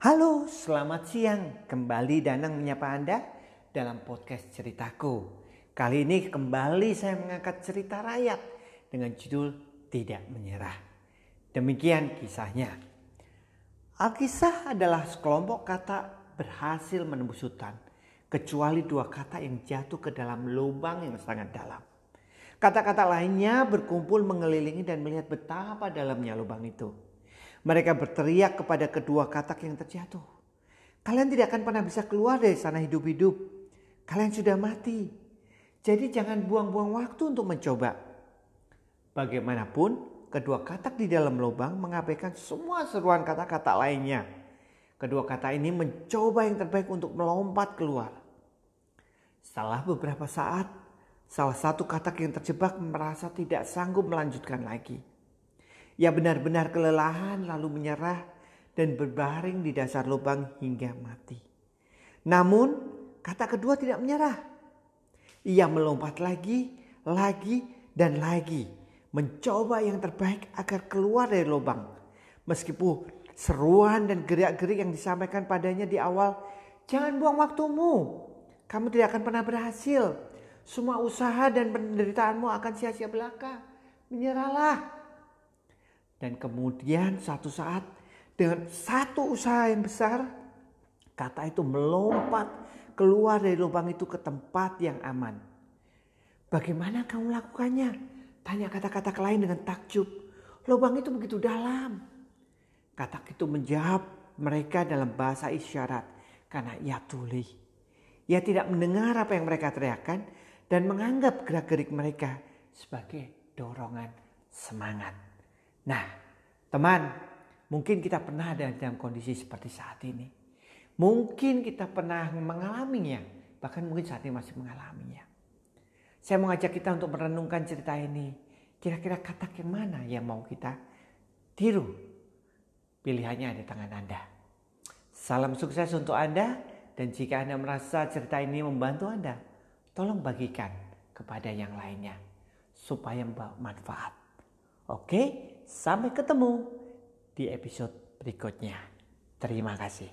Halo, selamat siang. Kembali Danang menyapa Anda dalam podcast ceritaku. Kali ini kembali saya mengangkat cerita rakyat dengan judul Tidak Menyerah. Demikian kisahnya. Alkisah adalah sekelompok kata berhasil menembus hutan. Kecuali dua kata yang jatuh ke dalam lubang yang sangat dalam. Kata-kata lainnya berkumpul mengelilingi dan melihat betapa dalamnya lubang itu. Mereka berteriak kepada kedua katak yang terjatuh. Kalian tidak akan pernah bisa keluar dari sana hidup-hidup. Kalian sudah mati. Jadi jangan buang-buang waktu untuk mencoba. Bagaimanapun, kedua katak di dalam lubang mengabaikan semua seruan kata-kata lainnya. Kedua kata ini mencoba yang terbaik untuk melompat keluar. Setelah beberapa saat, salah satu katak yang terjebak merasa tidak sanggup melanjutkan lagi. Ia benar-benar kelelahan lalu menyerah dan berbaring di dasar lubang hingga mati. Namun kata kedua tidak menyerah. Ia melompat lagi, lagi, dan lagi. Mencoba yang terbaik agar keluar dari lubang. Meskipun seruan dan gerak-gerik yang disampaikan padanya di awal, jangan buang waktumu. Kamu tidak akan pernah berhasil. Semua usaha dan penderitaanmu akan sia-sia belaka. Menyerahlah. Dan kemudian satu saat dengan satu usaha yang besar, kata itu melompat keluar dari lubang itu ke tempat yang aman. Bagaimana kamu melakukannya? Tanya kata-kata lain dengan takjub. Lubang itu begitu dalam. Kata itu menjawab mereka dalam bahasa isyarat karena ia tuli. Ia tidak mendengar apa yang mereka teriakkan dan menganggap gerak-gerik mereka sebagai dorongan semangat. Nah, teman, mungkin kita pernah ada dalam kondisi seperti saat ini. Mungkin kita pernah mengalaminya, bahkan mungkin saat ini masih mengalaminya. Saya mengajak kita untuk merenungkan cerita ini. Kira-kira kata yang mana yang mau kita tiru? Pilihannya ada di tangan Anda. Salam sukses untuk Anda dan jika Anda merasa cerita ini membantu Anda, tolong bagikan kepada yang lainnya supaya membawa manfaat. Oke, sampai ketemu di episode berikutnya. Terima kasih.